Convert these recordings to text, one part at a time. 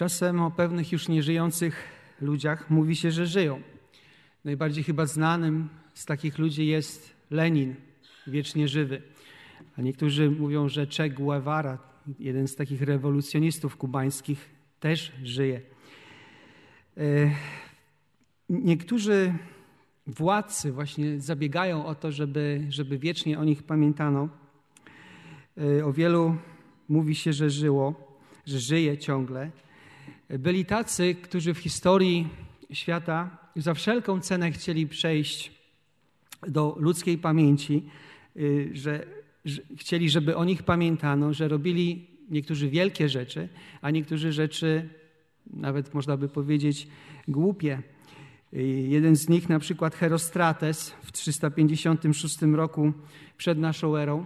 Czasem o pewnych już nieżyjących ludziach mówi się, że żyją. Najbardziej chyba znanym z takich ludzi jest Lenin, wiecznie żywy. A niektórzy mówią, że Che Guevara, jeden z takich rewolucjonistów kubańskich, też żyje. E, niektórzy władcy właśnie zabiegają o to, żeby, żeby wiecznie o nich pamiętano. E, o wielu mówi się, że żyło, że żyje ciągle. Byli tacy, którzy w historii świata za wszelką cenę chcieli przejść do ludzkiej pamięci, y, że, że chcieli, żeby o nich pamiętano, że robili niektórzy wielkie rzeczy, a niektórzy rzeczy, nawet można by powiedzieć, głupie. Y, jeden z nich, na przykład Herostrates, w 356 roku przed naszą erą,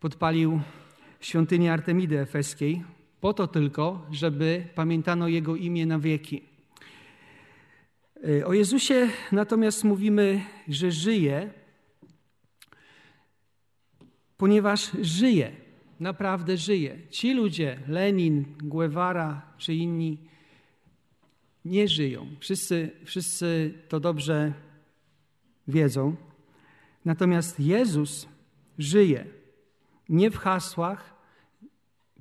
podpalił świątynię Artemidy Efeskiej, po to tylko, żeby pamiętano Jego imię na wieki. O Jezusie natomiast mówimy, że żyje, ponieważ żyje, naprawdę żyje. Ci ludzie, Lenin, Guevara czy inni, nie żyją. Wszyscy, wszyscy to dobrze wiedzą. Natomiast Jezus żyje. Nie w hasłach,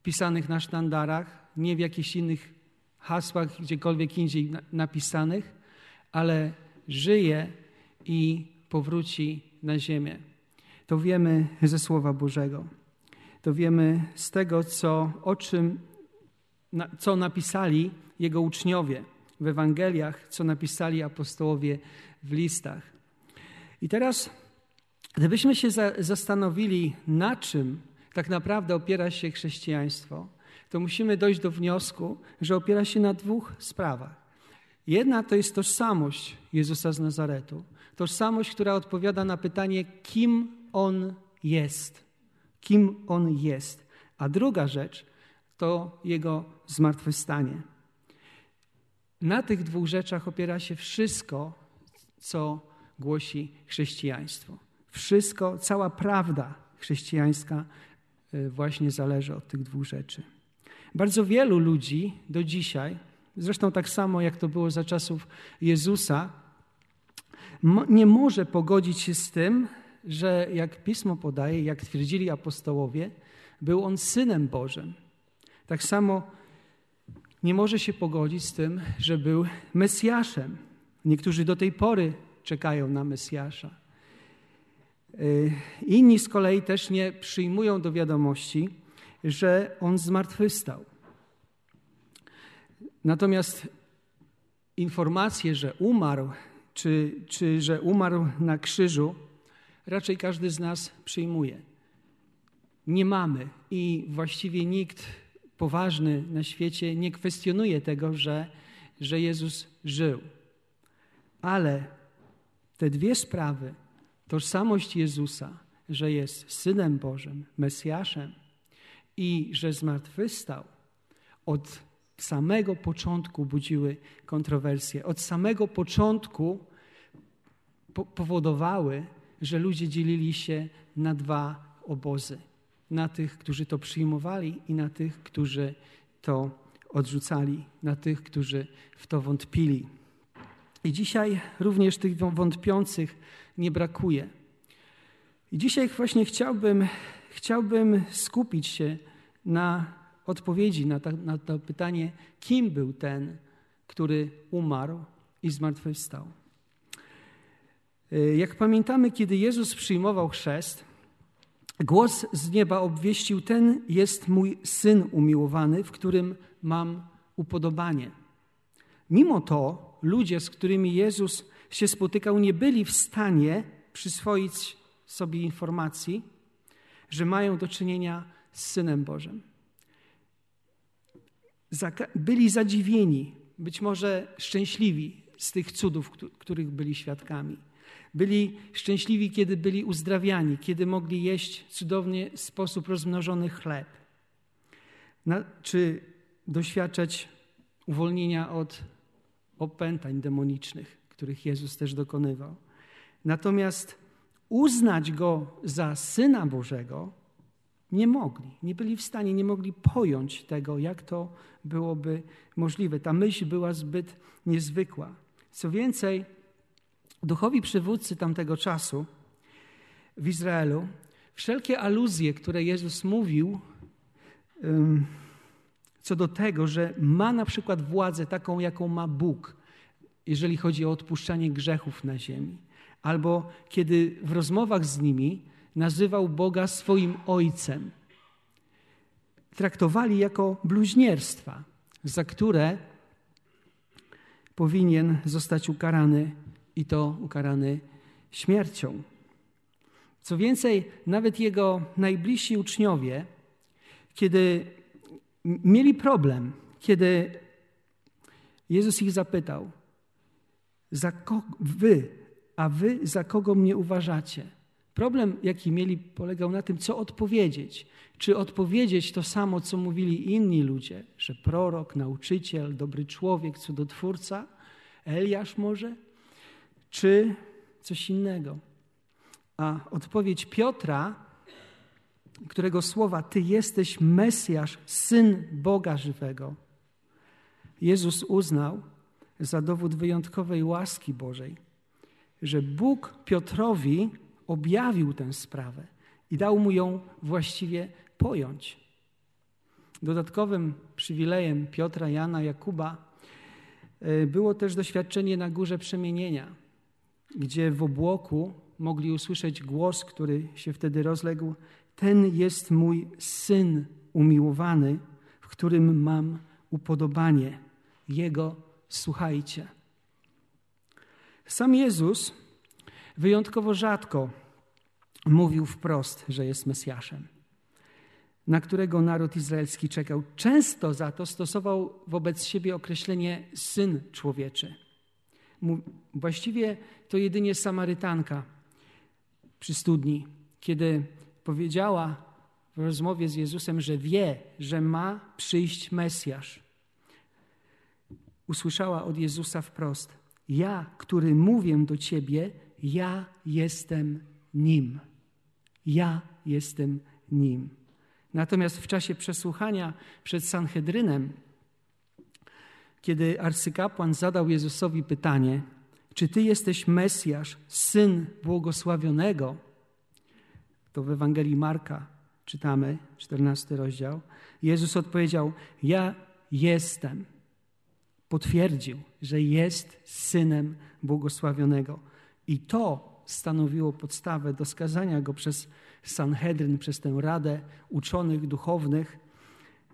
pisanych na sztandarach, nie w jakichś innych hasłach gdziekolwiek indziej napisanych, ale żyje i powróci na ziemię. To wiemy ze Słowa Bożego. To wiemy z tego, co, o czym, co napisali Jego uczniowie w Ewangeliach, co napisali apostołowie w listach. I teraz, gdybyśmy się zastanowili, na czym tak naprawdę opiera się chrześcijaństwo, to musimy dojść do wniosku, że opiera się na dwóch sprawach. Jedna to jest tożsamość Jezusa z Nazaretu. Tożsamość, która odpowiada na pytanie, kim On jest. Kim On jest. A druga rzecz to Jego zmartwychwstanie. Na tych dwóch rzeczach opiera się wszystko, co głosi chrześcijaństwo. Wszystko, cała prawda chrześcijańska właśnie zależy od tych dwóch rzeczy. Bardzo wielu ludzi do dzisiaj, zresztą tak samo jak to było za czasów Jezusa, nie może pogodzić się z tym, że jak pismo podaje, jak twierdzili apostołowie, był on synem Bożym. Tak samo nie może się pogodzić z tym, że był Mesjaszem. Niektórzy do tej pory czekają na Mesjasza. Y, inni z kolei też nie przyjmują do wiadomości, że on zmartwychwstał. Natomiast informacje, że umarł, czy, czy że umarł na krzyżu, raczej każdy z nas przyjmuje. Nie mamy i właściwie nikt poważny na świecie nie kwestionuje tego, że, że Jezus żył. Ale te dwie sprawy, Tożsamość Jezusa, że jest Synem Bożym, Mesjaszem i że zmartwychwstał, od samego początku budziły kontrowersje. Od samego początku powodowały, że ludzie dzielili się na dwa obozy. Na tych, którzy to przyjmowali i na tych, którzy to odrzucali, na tych, którzy w to wątpili. I dzisiaj również tych wątpiących nie brakuje. I dzisiaj właśnie chciałbym, chciałbym skupić się na odpowiedzi na to, na to pytanie, kim był ten, który umarł i zmartwychwstał. Y, jak pamiętamy, kiedy Jezus przyjmował chrzest, głos z nieba obwieścił: Ten jest mój syn umiłowany, w którym mam upodobanie. Mimo to ludzie, z którymi Jezus się spotykał, nie byli w stanie przyswoić sobie informacji, że mają do czynienia z Synem Bożym. Byli zadziwieni, być może szczęśliwi z tych cudów, których byli świadkami. Byli szczęśliwi, kiedy byli uzdrawiani, kiedy mogli jeść cudownie w sposób rozmnożony chleb. czy doświadczać uwolnienia od opętań demonicznych, których Jezus też dokonywał. Natomiast uznać go za syna Bożego nie mogli, nie byli w stanie, nie mogli pojąć tego, jak to byłoby możliwe. Ta myśl była zbyt niezwykła. Co więcej, duchowi przywódcy tamtego czasu w Izraelu, wszelkie aluzje, które Jezus mówił, co do tego, że ma na przykład władzę taką, jaką ma Bóg, jeżeli chodzi o odpuszczanie grzechów na ziemi, albo kiedy w rozmowach z nimi nazywał Boga swoim ojcem, traktowali jako bluźnierstwa, za które powinien zostać ukarany i to ukarany śmiercią. Co więcej, nawet jego najbliżsi uczniowie, kiedy mieli problem, kiedy Jezus ich zapytał, za kogo, wy, a wy za kogo mnie uważacie? Problem, jaki mieli, polegał na tym, co odpowiedzieć. Czy odpowiedzieć to samo, co mówili inni ludzie, że prorok, nauczyciel, dobry człowiek, cudotwórca, Eliasz może, czy coś innego? A odpowiedź Piotra, którego słowa Ty jesteś Mesjasz, syn Boga żywego, Jezus uznał za dowód wyjątkowej łaski Bożej, że Bóg Piotrowi objawił tę sprawę i dał mu ją właściwie pojąć. Dodatkowym przywilejem Piotra, Jana, Jakuba e, było też doświadczenie na górze przemienienia, gdzie w obłoku mogli usłyszeć głos, który się wtedy rozległ: Ten jest mój syn umiłowany, w którym mam upodobanie. Jego słuchajcie. Sam Jezus wyjątkowo rzadko mówił wprost, że jest Mesjaszem, na którego naród izraelski czekał. Często za to stosował wobec siebie określenie syn człowieczy. Właściwie to jedynie Samarytanka przy studni, kiedy powiedziała w rozmowie z Jezusem, że wie, że ma przyjść Mesjasz. Usłyszała od Jezusa wprost: Ja, który mówię do ciebie, ja jestem nim. Ja jestem nim. Natomiast w czasie przesłuchania przed Sanhedrynem, kiedy arcykapłan zadał Jezusowi pytanie, czy ty jesteś Mesjasz, syn błogosławionego, to w Ewangelii Marka czytamy, 14 rozdział, Jezus odpowiedział: Ja jestem. Potwierdził, że jest synem błogosławionego. I to stanowiło podstawę do skazania go przez Sanhedryn, przez tę radę uczonych duchownych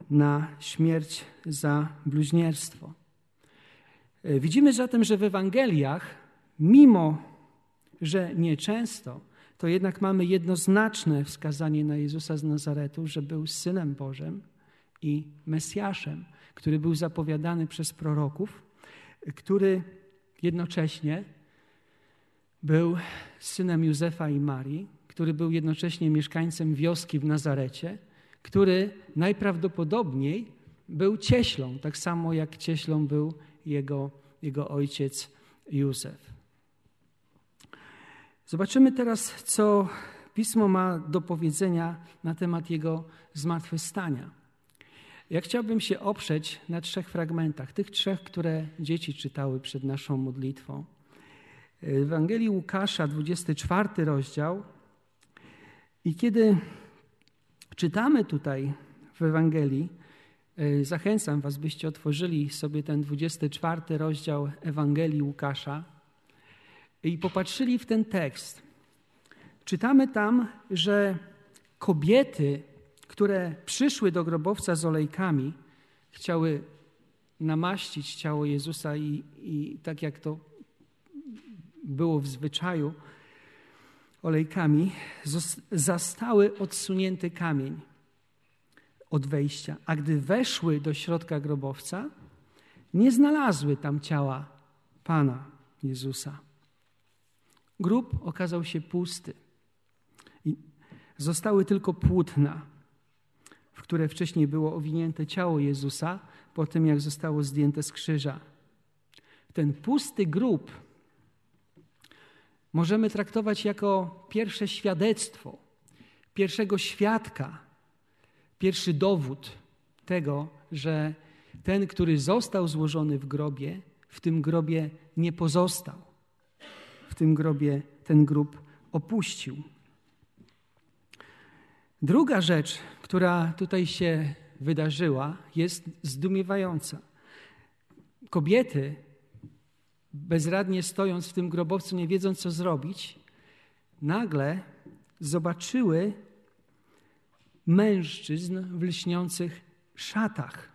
na śmierć za bluźnierstwo. Widzimy zatem, że w Ewangeliach, mimo że nieczęsto, to jednak mamy jednoznaczne wskazanie na Jezusa z Nazaretu, że był synem Bożym i Mesjaszem, który był zapowiadany przez proroków, który jednocześnie był synem Józefa i Marii, który był jednocześnie mieszkańcem wioski w Nazarecie, który najprawdopodobniej był cieślą, tak samo jak cieślą był jego, jego ojciec Józef. Zobaczymy teraz, co Pismo ma do powiedzenia na temat jego zmartwychwstania. Ja chciałbym się oprzeć na trzech fragmentach, tych trzech, które dzieci czytały przed naszą modlitwą. W Ewangelii Łukasza, 24 rozdział. I kiedy czytamy tutaj w Ewangelii, e, zachęcam Was, byście otworzyli sobie ten 24 rozdział Ewangelii Łukasza i popatrzyli w ten tekst. Czytamy tam, że kobiety, które przyszły do grobowca z olejkami, chciały namaścić ciało Jezusa i, i tak jak to było w zwyczaju olejkami, zastały odsunięty kamień od wejścia. A gdy weszły do środka grobowca, nie znalazły tam ciała Pana Jezusa. Grób okazał się pusty. I zostały tylko płótna, w które wcześniej było owinięte ciało Jezusa, po tym jak zostało zdjęte z krzyża. Ten pusty grób możemy traktować jako pierwsze świadectwo, pierwszego świadka pierwszy dowód tego, że ten, który został złożony w grobie, w tym grobie nie pozostał. W tym grobie ten grób opuścił. Druga rzecz, która tutaj się wydarzyła, jest zdumiewająca. Kobiety, bezradnie stojąc w tym grobowcu, nie wiedząc co zrobić, nagle zobaczyły mężczyzn w lśniących szatach.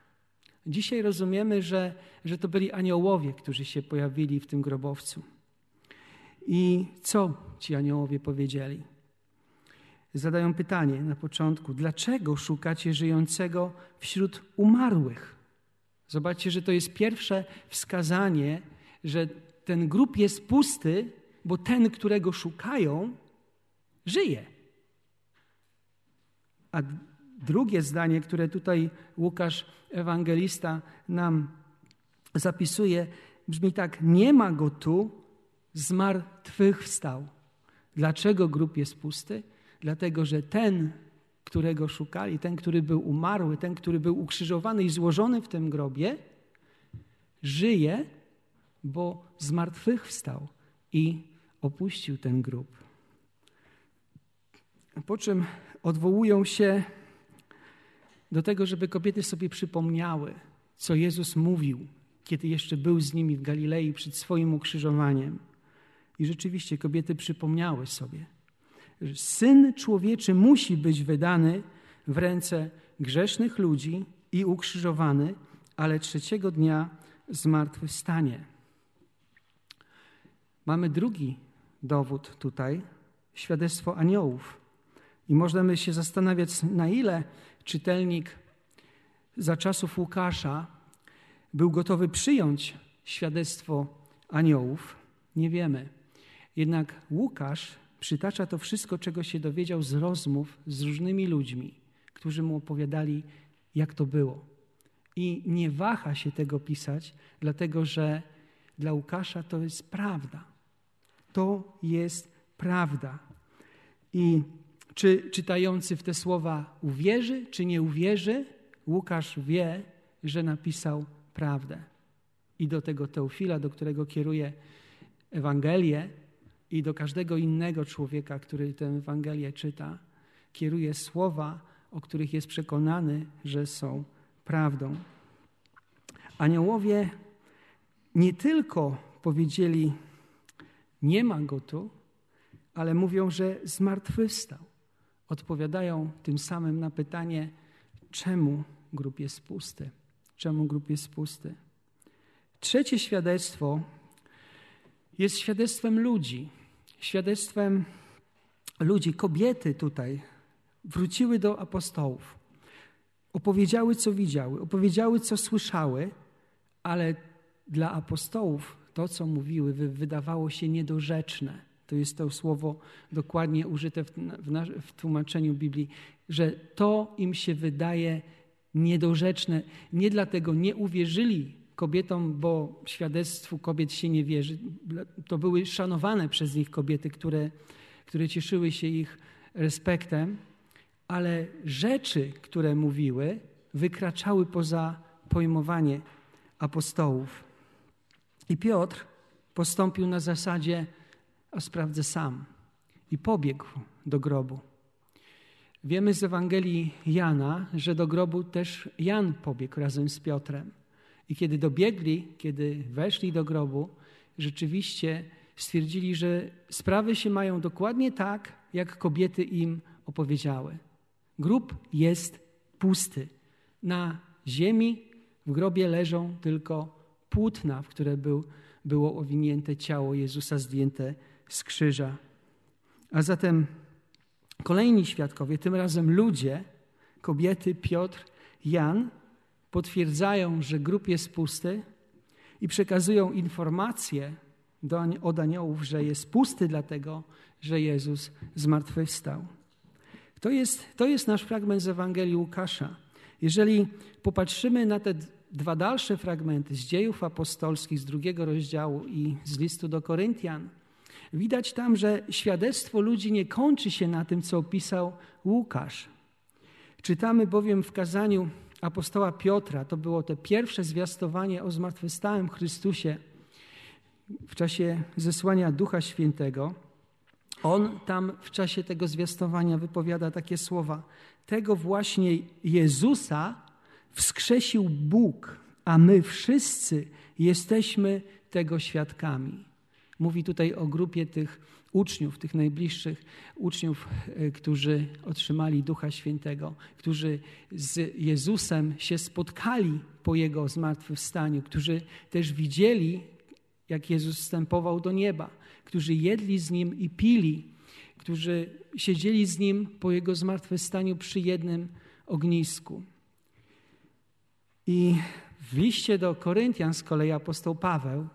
Dzisiaj rozumiemy, że, że to byli aniołowie, którzy się pojawili w tym grobowcu. I co ci aniołowie powiedzieli? Zadają pytanie na początku: dlaczego szukacie żyjącego wśród umarłych? Zobaczcie, że to jest pierwsze wskazanie, że ten grób jest pusty, bo ten, którego szukają, żyje. A drugie zdanie, które tutaj Łukasz, ewangelista, nam zapisuje, brzmi tak: Nie ma go tu, zmartwychwstał. Dlaczego grób jest pusty? Dlatego, że ten, którego szukali, ten, który był umarły, ten, który był ukrzyżowany i złożony w tym grobie, żyje, bo zmartwychwstał i opuścił ten grób. Po czym odwołują się do tego, żeby kobiety sobie przypomniały, co Jezus mówił, kiedy jeszcze był z nimi w Galilei przed swoim ukrzyżowaniem. I rzeczywiście kobiety przypomniały sobie, że syn człowieczy musi być wydany w ręce grzesznych ludzi i ukrzyżowany, ale trzeciego dnia zmartwychwstanie. Mamy drugi dowód tutaj świadectwo aniołów. I możemy się zastanawiać, na ile czytelnik za czasów Łukasza był gotowy przyjąć świadectwo aniołów. Nie wiemy. Jednak Łukasz przytacza to wszystko, czego się dowiedział z rozmów z różnymi ludźmi, którzy mu opowiadali, jak to było. I nie waha się tego pisać, dlatego że dla Łukasza to jest prawda. To jest prawda. I czy czytający w te słowa uwierzy, czy nie uwierzy, Łukasz wie, że napisał prawdę. I do tego Teofila, do którego kieruje Ewangelię, i do każdego innego człowieka, który tę Ewangelię czyta, kieruje słowa, o których jest przekonany, że są prawdą. Aniołowie nie tylko powiedzieli, nie ma go tu, ale mówią, że zmartwychwstał. Odpowiadają tym samym na pytanie, czemu grób jest pusty? Czemu grób jest pusty? Trzecie świadectwo jest świadectwem ludzi. Świadectwem ludzi, kobiety tutaj wróciły do apostołów. Opowiedziały, co widziały, opowiedziały, co słyszały, ale dla apostołów to, co mówiły, wydawało się niedorzeczne. To jest to słowo dokładnie użyte w, w, w tłumaczeniu Biblii, że to im się wydaje niedorzeczne. Nie dlatego nie uwierzyli kobietom, bo świadectwu kobiet się nie wierzy. To były szanowane przez nich kobiety, które, które cieszyły się ich respektem, ale rzeczy, które mówiły, wykraczały poza pojmowanie apostołów. I Piotr postąpił na zasadzie, a sprawdzę sam, i pobiegł do grobu. Wiemy z Ewangelii Jana, że do grobu też Jan pobiegł razem z Piotrem. I kiedy dobiegli, kiedy weszli do grobu, rzeczywiście stwierdzili, że sprawy się mają dokładnie tak, jak kobiety im opowiedziały. Grób jest pusty. Na ziemi w grobie leżą tylko płótna, w które był, było owinięte ciało Jezusa zdjęte z krzyża. A zatem kolejni świadkowie, tym razem ludzie, kobiety, Piotr, Jan, potwierdzają, że grób jest pusty i przekazują informację do, od aniołów, że jest pusty dlatego, że Jezus zmartwychwstał. To jest, to jest nasz fragment z Ewangelii Łukasza. Jeżeli popatrzymy na te dwa dalsze fragmenty z dziejów apostolskich z drugiego rozdziału i z listu do Koryntian, widać tam, że świadectwo ludzi nie kończy się na tym, co opisał Łukasz. Czytamy bowiem w kazaniu apostoła Piotra, to było to pierwsze zwiastowanie o zmartwychwstałym Chrystusie w czasie zesłania Ducha Świętego. On tam w czasie tego zwiastowania wypowiada takie słowa: Tego właśnie Jezusa wskrzesił Bóg, a my wszyscy jesteśmy tego świadkami. Mówi tutaj o grupie tych uczniów, tych najbliższych uczniów, e, którzy otrzymali Ducha Świętego, którzy z Jezusem się spotkali po Jego zmartwychwstaniu, którzy też widzieli, jak Jezus wstępował do nieba, którzy jedli z Nim i pili, którzy siedzieli z Nim po Jego zmartwychwstaniu przy jednym ognisku. I w liście do Koryntian z kolei apostoł Paweł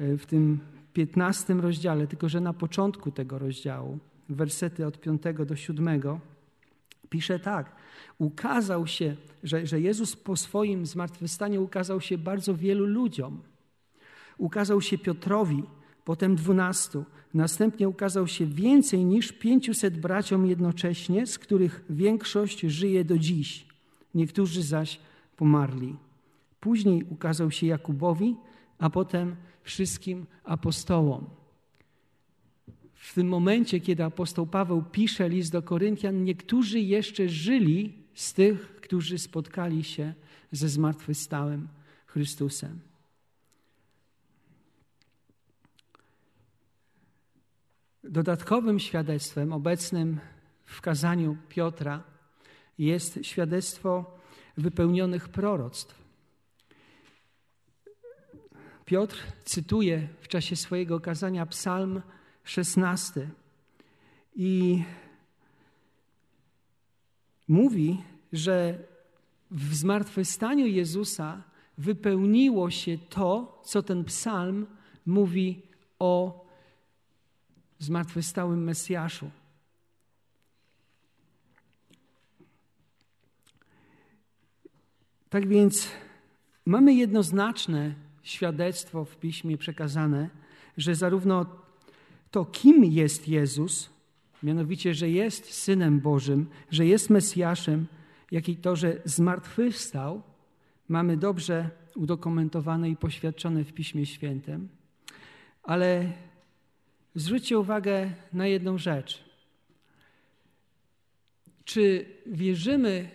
e, w tym 15 rozdziale, tylko że na początku tego rozdziału, wersety od 5 do 7, pisze tak. Ukazał się, że, że Jezus po swoim zmartwychwstaniu ukazał się bardzo wielu ludziom. Ukazał się Piotrowi, potem dwunastu. Następnie ukazał się więcej niż pięciuset braciom jednocześnie, z których większość żyje do dziś. Niektórzy zaś pomarli. Później ukazał się Jakubowi, a potem wszystkim apostołom. W tym momencie, kiedy apostoł Paweł pisze list do Koryntian, niektórzy jeszcze żyli z tych, którzy spotkali się ze zmartwychwstałym Chrystusem. Dodatkowym świadectwem obecnym w kazaniu Piotra jest świadectwo wypełnionych proroctw. Piotr cytuje w czasie swojego kazania Psalm 16 i mówi, że w zmartwychwstaniu Jezusa wypełniło się to, co ten psalm mówi o zmartwychwstałym Mesjaszu. Tak więc mamy jednoznaczne świadectwo w piśmie przekazane, że zarówno to, kim jest Jezus, mianowicie, że jest Synem Bożym, że jest Mesjaszem, jak i to, że zmartwychwstał, mamy dobrze udokumentowane i poświadczone w Piśmie Świętym. Ale zwróćcie uwagę na jedną rzecz. Czy wierzymy,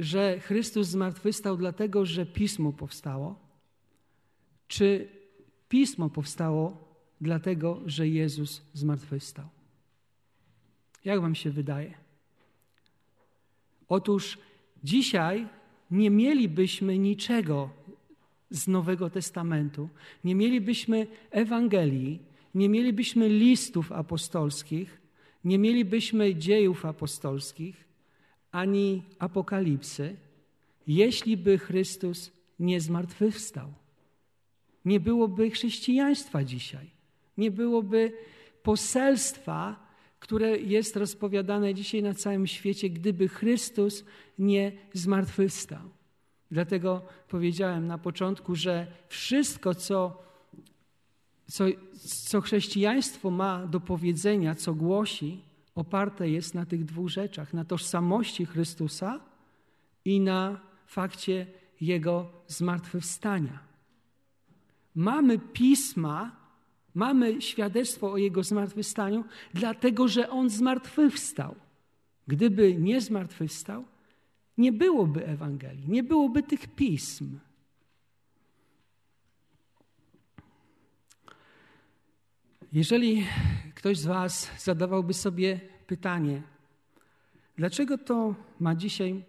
że Chrystus zmartwychwstał dlatego, że Pismo powstało? Czy Pismo powstało dlatego, że Jezus zmartwychwstał? Jak Wam się wydaje? Otóż dzisiaj nie mielibyśmy niczego z Nowego Testamentu, nie mielibyśmy Ewangelii, nie mielibyśmy listów apostolskich, nie mielibyśmy dziejów apostolskich, ani apokalipsy, jeśli by Chrystus nie zmartwychwstał. Nie byłoby chrześcijaństwa dzisiaj. Nie byłoby poselstwa, które jest rozpowiadane dzisiaj na całym świecie, gdyby Chrystus nie zmartwychwstał. Dlatego powiedziałem na początku, że wszystko, co, co, co chrześcijaństwo ma do powiedzenia, co głosi, oparte jest na tych dwóch rzeczach: na tożsamości Chrystusa i na fakcie Jego zmartwychwstania. Mamy pisma, mamy świadectwo o Jego zmartwychwstaniu, dlatego że On zmartwychwstał. Gdyby nie zmartwychwstał, nie byłoby Ewangelii, nie byłoby tych pism. Jeżeli ktoś z Was zadawałby sobie pytanie, dlaczego to ma dzisiaj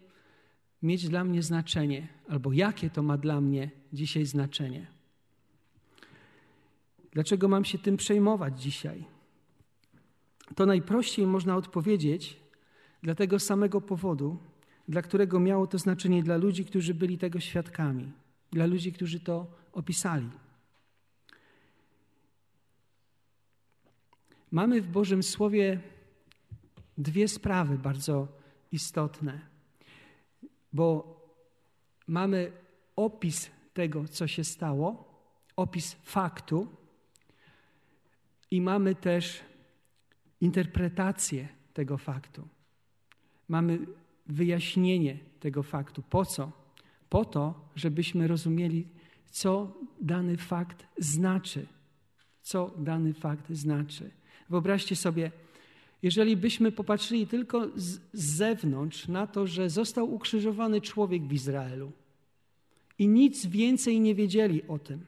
mieć dla mnie znaczenie, albo jakie to ma dla mnie dzisiaj znaczenie, Dlaczego mam się tym przejmować dzisiaj? To najprościej można odpowiedzieć dla tego samego powodu, dla którego miało to znaczenie dla ludzi, którzy byli tego świadkami, dla ludzi, którzy to opisali. Mamy w Bożym Słowie dwie sprawy bardzo istotne, bo mamy opis tego, co się stało, opis faktu, i mamy też interpretację tego faktu. Mamy wyjaśnienie tego faktu. Po co? Po to, żebyśmy rozumieli, co dany fakt znaczy. Co dany fakt znaczy. Wyobraźcie sobie, jeżeli byśmy popatrzyli tylko z, z zewnątrz na to, że został ukrzyżowany człowiek w Izraelu i nic więcej nie wiedzieli o tym,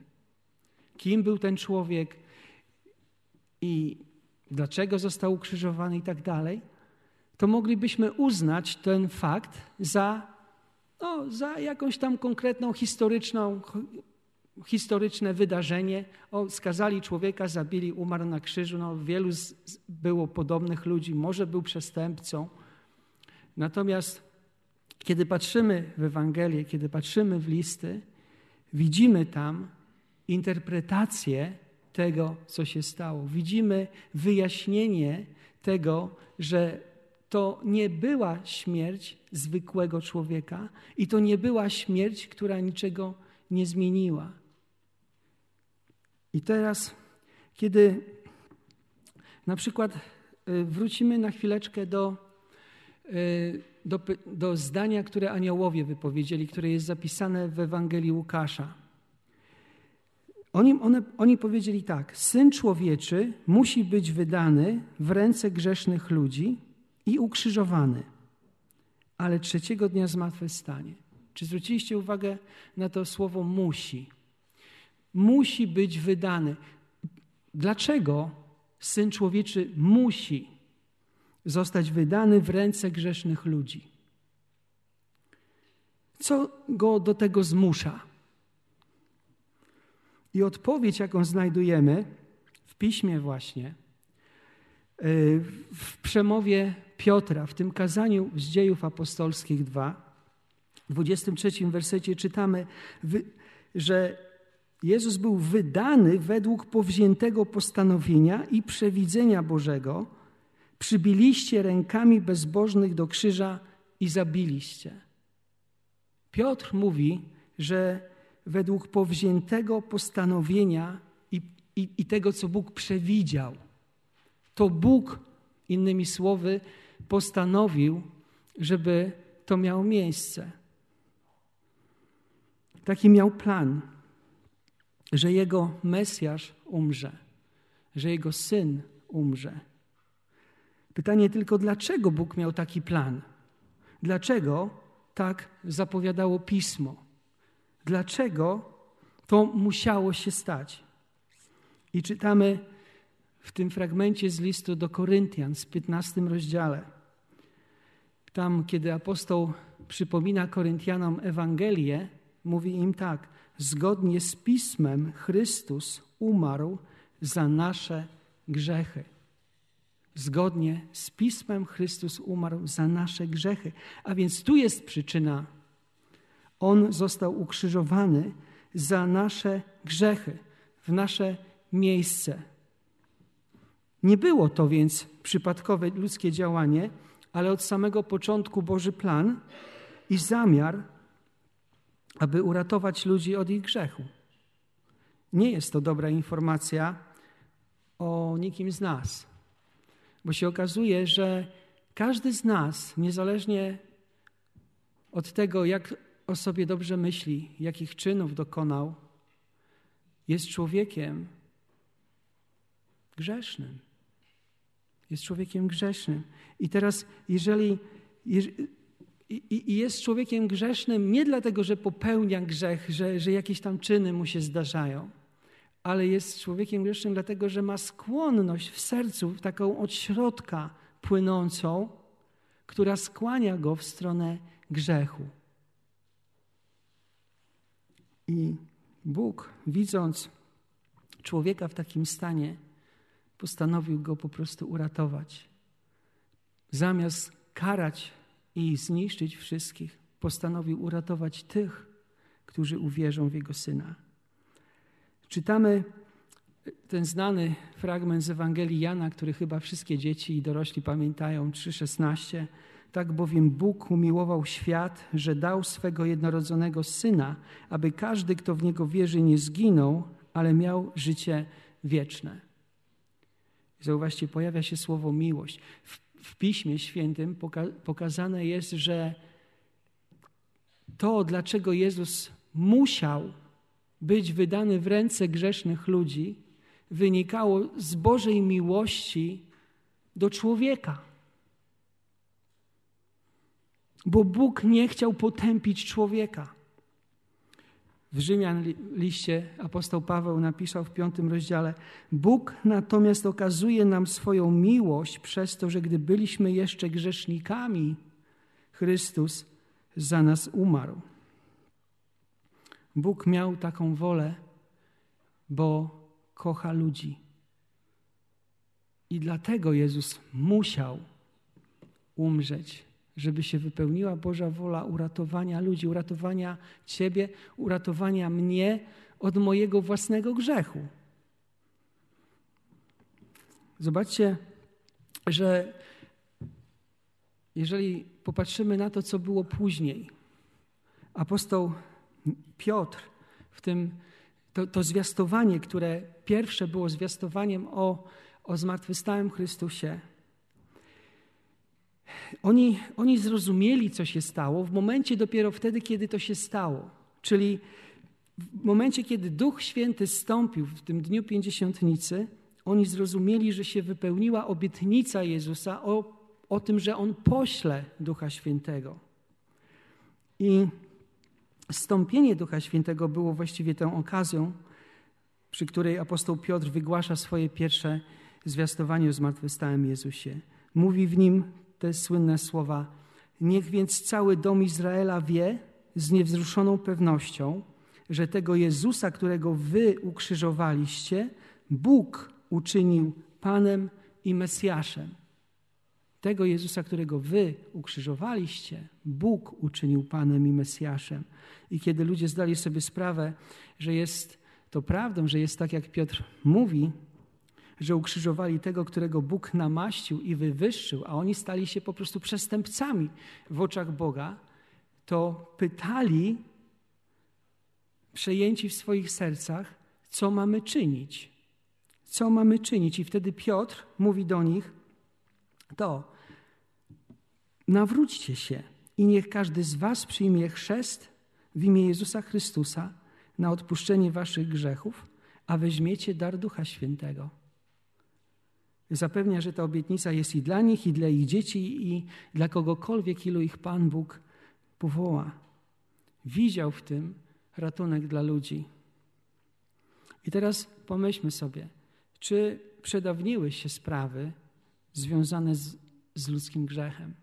kim był ten człowiek i dlaczego został ukrzyżowany i tak dalej, to moglibyśmy uznać ten fakt za, no, za jakąś tam konkretną historyczną, historyczne wydarzenie. O, skazali człowieka, zabili, umarł na krzyżu. No, wielu z, było podobnych ludzi, może był przestępcą. Natomiast kiedy patrzymy w Ewangelię, kiedy patrzymy w listy, widzimy tam interpretację tego, co się stało. Widzimy wyjaśnienie tego, że to nie była śmierć zwykłego człowieka i to nie była śmierć, która niczego nie zmieniła. I teraz, kiedy na przykład y, wrócimy na chwileczkę do, y, do, do zdania, które aniołowie wypowiedzieli, które jest zapisane w Ewangelii Łukasza. Oni, one, oni powiedzieli tak: Syn człowieczy musi być wydany w ręce grzesznych ludzi i ukrzyżowany, ale trzeciego dnia zmartwychwstanie. Czy zwróciliście uwagę na to słowo musi? Musi być wydany. Dlaczego syn człowieczy musi zostać wydany w ręce grzesznych ludzi? Co go do tego zmusza? I odpowiedź, jaką znajdujemy w piśmie, właśnie, y, w przemowie Piotra, w tym kazaniu z dziejów apostolskich 2, w 23 wersecie czytamy, że Jezus był wydany według powziętego postanowienia i przewidzenia Bożego. Przybiliście rękami bezbożnych do krzyża i zabiliście. Piotr mówi, że według powziętego postanowienia i, i, i tego, co Bóg przewidział, to Bóg, innymi słowy, postanowił, żeby to miało miejsce. Taki miał plan, że jego Mesjasz umrze, że jego syn umrze. Pytanie tylko, dlaczego Bóg miał taki plan? Dlaczego tak zapowiadało pismo? Dlaczego to musiało się stać? I czytamy w tym fragmencie z listu do Koryntian, z 15 rozdziale. Tam, kiedy apostoł przypomina Koryntianom Ewangelię, mówi im tak: Zgodnie z pismem Chrystus umarł za nasze grzechy. Zgodnie z pismem Chrystus umarł za nasze grzechy. A więc tu jest przyczyna. On został ukrzyżowany za nasze grzechy, w nasze miejsce. Nie było to więc przypadkowe ludzkie działanie, ale od samego początku Boży plan i zamiar aby uratować ludzi od ich grzechu. Nie jest to dobra informacja o nikim z nas, bo się okazuje, że każdy z nas, niezależnie od tego, jak o sobie dobrze myśli, jakich czynów dokonał, jest człowiekiem grzesznym. Jest człowiekiem grzesznym. I teraz, jeżeli, i, i, jest człowiekiem grzesznym nie dlatego, że popełnia grzech, że, że jakieś tam czyny mu się zdarzają, ale jest człowiekiem grzesznym dlatego, że ma skłonność w sercu, taką od środka płynącą, która skłania go w stronę grzechu. I Bóg, widząc człowieka w takim stanie, postanowił go po prostu uratować. Zamiast karać i zniszczyć wszystkich, postanowił uratować tych, którzy uwierzą w Jego Syna. Czytamy ten znany fragment z Ewangelii Jana, który chyba wszystkie dzieci i dorośli pamiętają, 3,16. Tak bowiem Bóg umiłował świat, że dał swego jednorodzonego Syna, aby każdy, kto w Niego wierzy, nie zginął, ale miał życie wieczne. Zauważcie, pojawia się słowo miłość. W w Piśmie Świętym pokazane jest, że to, dlaczego Jezus musiał być wydany w ręce grzesznych ludzi, wynikało z Bożej miłości do człowieka. Bo Bóg nie chciał potępić człowieka. W Rzymian liście apostoł Paweł napisał w piątym rozdziale: Bóg natomiast okazuje nam swoją miłość przez to, że gdy byliśmy jeszcze grzesznikami, Chrystus za nas umarł. Bóg miał taką wolę, bo kocha ludzi. I dlatego Jezus musiał umrzeć żeby się wypełniła Boża wola uratowania ludzi, uratowania Ciebie, uratowania mnie od mojego własnego grzechu. Zobaczcie, że jeżeli popatrzymy na to, co było później, apostoł Piotr w tym, to, to zwiastowanie, które pierwsze było zwiastowaniem o, o zmartwychwstałym Chrystusie, oni, oni zrozumieli, co się stało w momencie dopiero wtedy, kiedy to się stało. Czyli w momencie, kiedy Duch Święty stąpił w tym dniu pięćdziesiątnicy, oni zrozumieli, że się wypełniła obietnica Jezusa o, o tym, że On pośle Ducha Świętego. I stąpienie Ducha Świętego było właściwie tą okazją, przy której apostoł Piotr wygłasza swoje pierwsze zwiastowanie o zmartwychwstałym Jezusie. Mówi w nim te słynne słowa: Niech więc cały dom Izraela wie z niewzruszoną pewnością, że tego Jezusa, którego wy ukrzyżowaliście, Bóg uczynił Panem i Mesjaszem. Tego Jezusa, którego wy ukrzyżowaliście, Bóg uczynił Panem i Mesjaszem. I kiedy ludzie zdali sobie sprawę, że jest to prawdą, że jest tak, jak Piotr mówi, że ukrzyżowali tego, którego Bóg namaścił i wywyższył, a oni stali się po prostu przestępcami w oczach Boga, to pytali, przejęci w swoich sercach, co mamy czynić. Co mamy czynić? I wtedy Piotr mówi do nich: To nawróćcie się i niech każdy z Was przyjmie chrzest w imię Jezusa Chrystusa na odpuszczenie Waszych grzechów, a weźmiecie dar Ducha Świętego Zapewnia, że ta obietnica jest i dla nich, i dla ich dzieci, i dla kogokolwiek, ilu ich Pan Bóg powoła. Widział w tym ratunek dla ludzi. I teraz pomyślmy sobie, czy przedawniły się sprawy związane z, z ludzkim grzechem?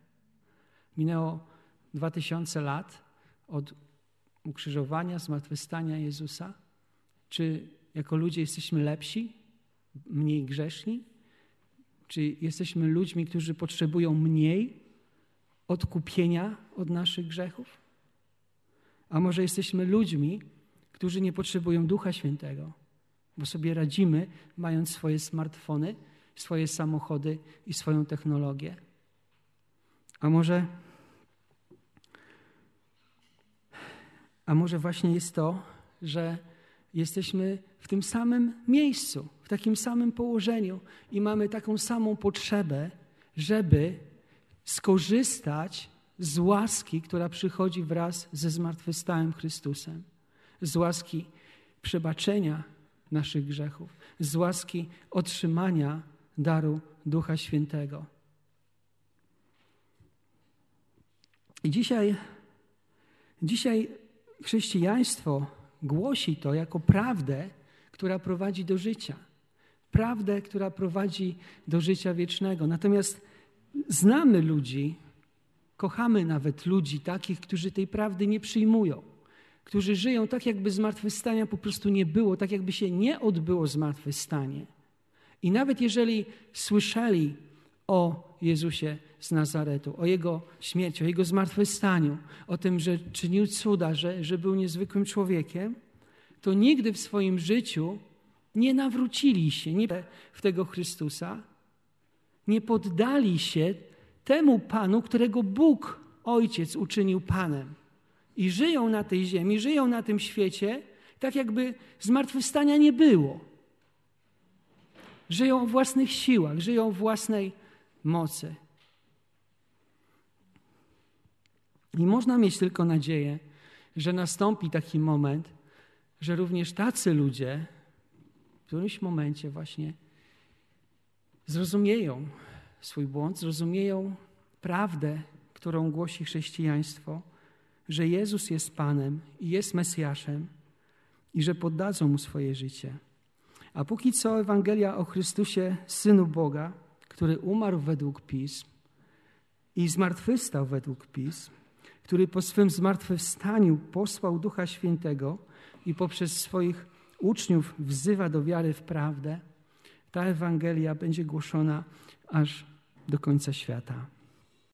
Minęło dwa tysiące lat od ukrzyżowania, zmartwychwstania Jezusa. Czy jako ludzie jesteśmy lepsi, mniej grzeszni? Czy jesteśmy ludźmi, którzy potrzebują mniej odkupienia od naszych grzechów? A może jesteśmy ludźmi, którzy nie potrzebują Ducha Świętego, bo sobie radzimy, mając swoje smartfony, swoje samochody i swoją technologię? A może, a może właśnie jest to, że jesteśmy w tym samym miejscu, takim samym położeniu i mamy taką samą potrzebę, żeby skorzystać z łaski, która przychodzi wraz ze zmartwychwstałym Chrystusem, z łaski przebaczenia naszych grzechów, z łaski otrzymania daru Ducha Świętego. I dzisiaj, dzisiaj chrześcijaństwo głosi to jako prawdę, która prowadzi do życia. Prawdę, która prowadzi do życia wiecznego. Natomiast znamy ludzi, kochamy nawet ludzi takich, którzy tej prawdy nie przyjmują, którzy żyją tak, jakby zmartwychwstania po prostu nie było, tak jakby się nie odbyło zmartwychwstanie. I nawet jeżeli słyszeli o Jezusie z Nazaretu, o Jego śmierci, o Jego zmartwychwstaniu, o tym, że czynił cuda, że, że był niezwykłym człowiekiem, to nigdy w swoim życiu nie nawrócili się nie w tego Chrystusa, nie poddali się temu Panu, którego Bóg, Ojciec, uczynił Panem. I żyją na tej ziemi, żyją na tym świecie, tak jakby zmartwychwstania nie było. Żyją o własnych siłach, żyją w własnej mocy. I można mieć tylko nadzieję, że nastąpi taki moment, że również tacy ludzie w którymś momencie właśnie zrozumieją swój błąd, zrozumieją prawdę, którą głosi chrześcijaństwo, że Jezus jest Panem i jest Mesjaszem i że poddadzą Mu swoje życie. A póki co Ewangelia o Chrystusie, Synu Boga, który umarł według pism i zmartwychwstał według pism, który po swym zmartwychwstaniu posłał Ducha Świętego i poprzez swoich uczniów wzywa do wiary w prawdę, ta Ewangelia będzie głoszona aż do końca świata.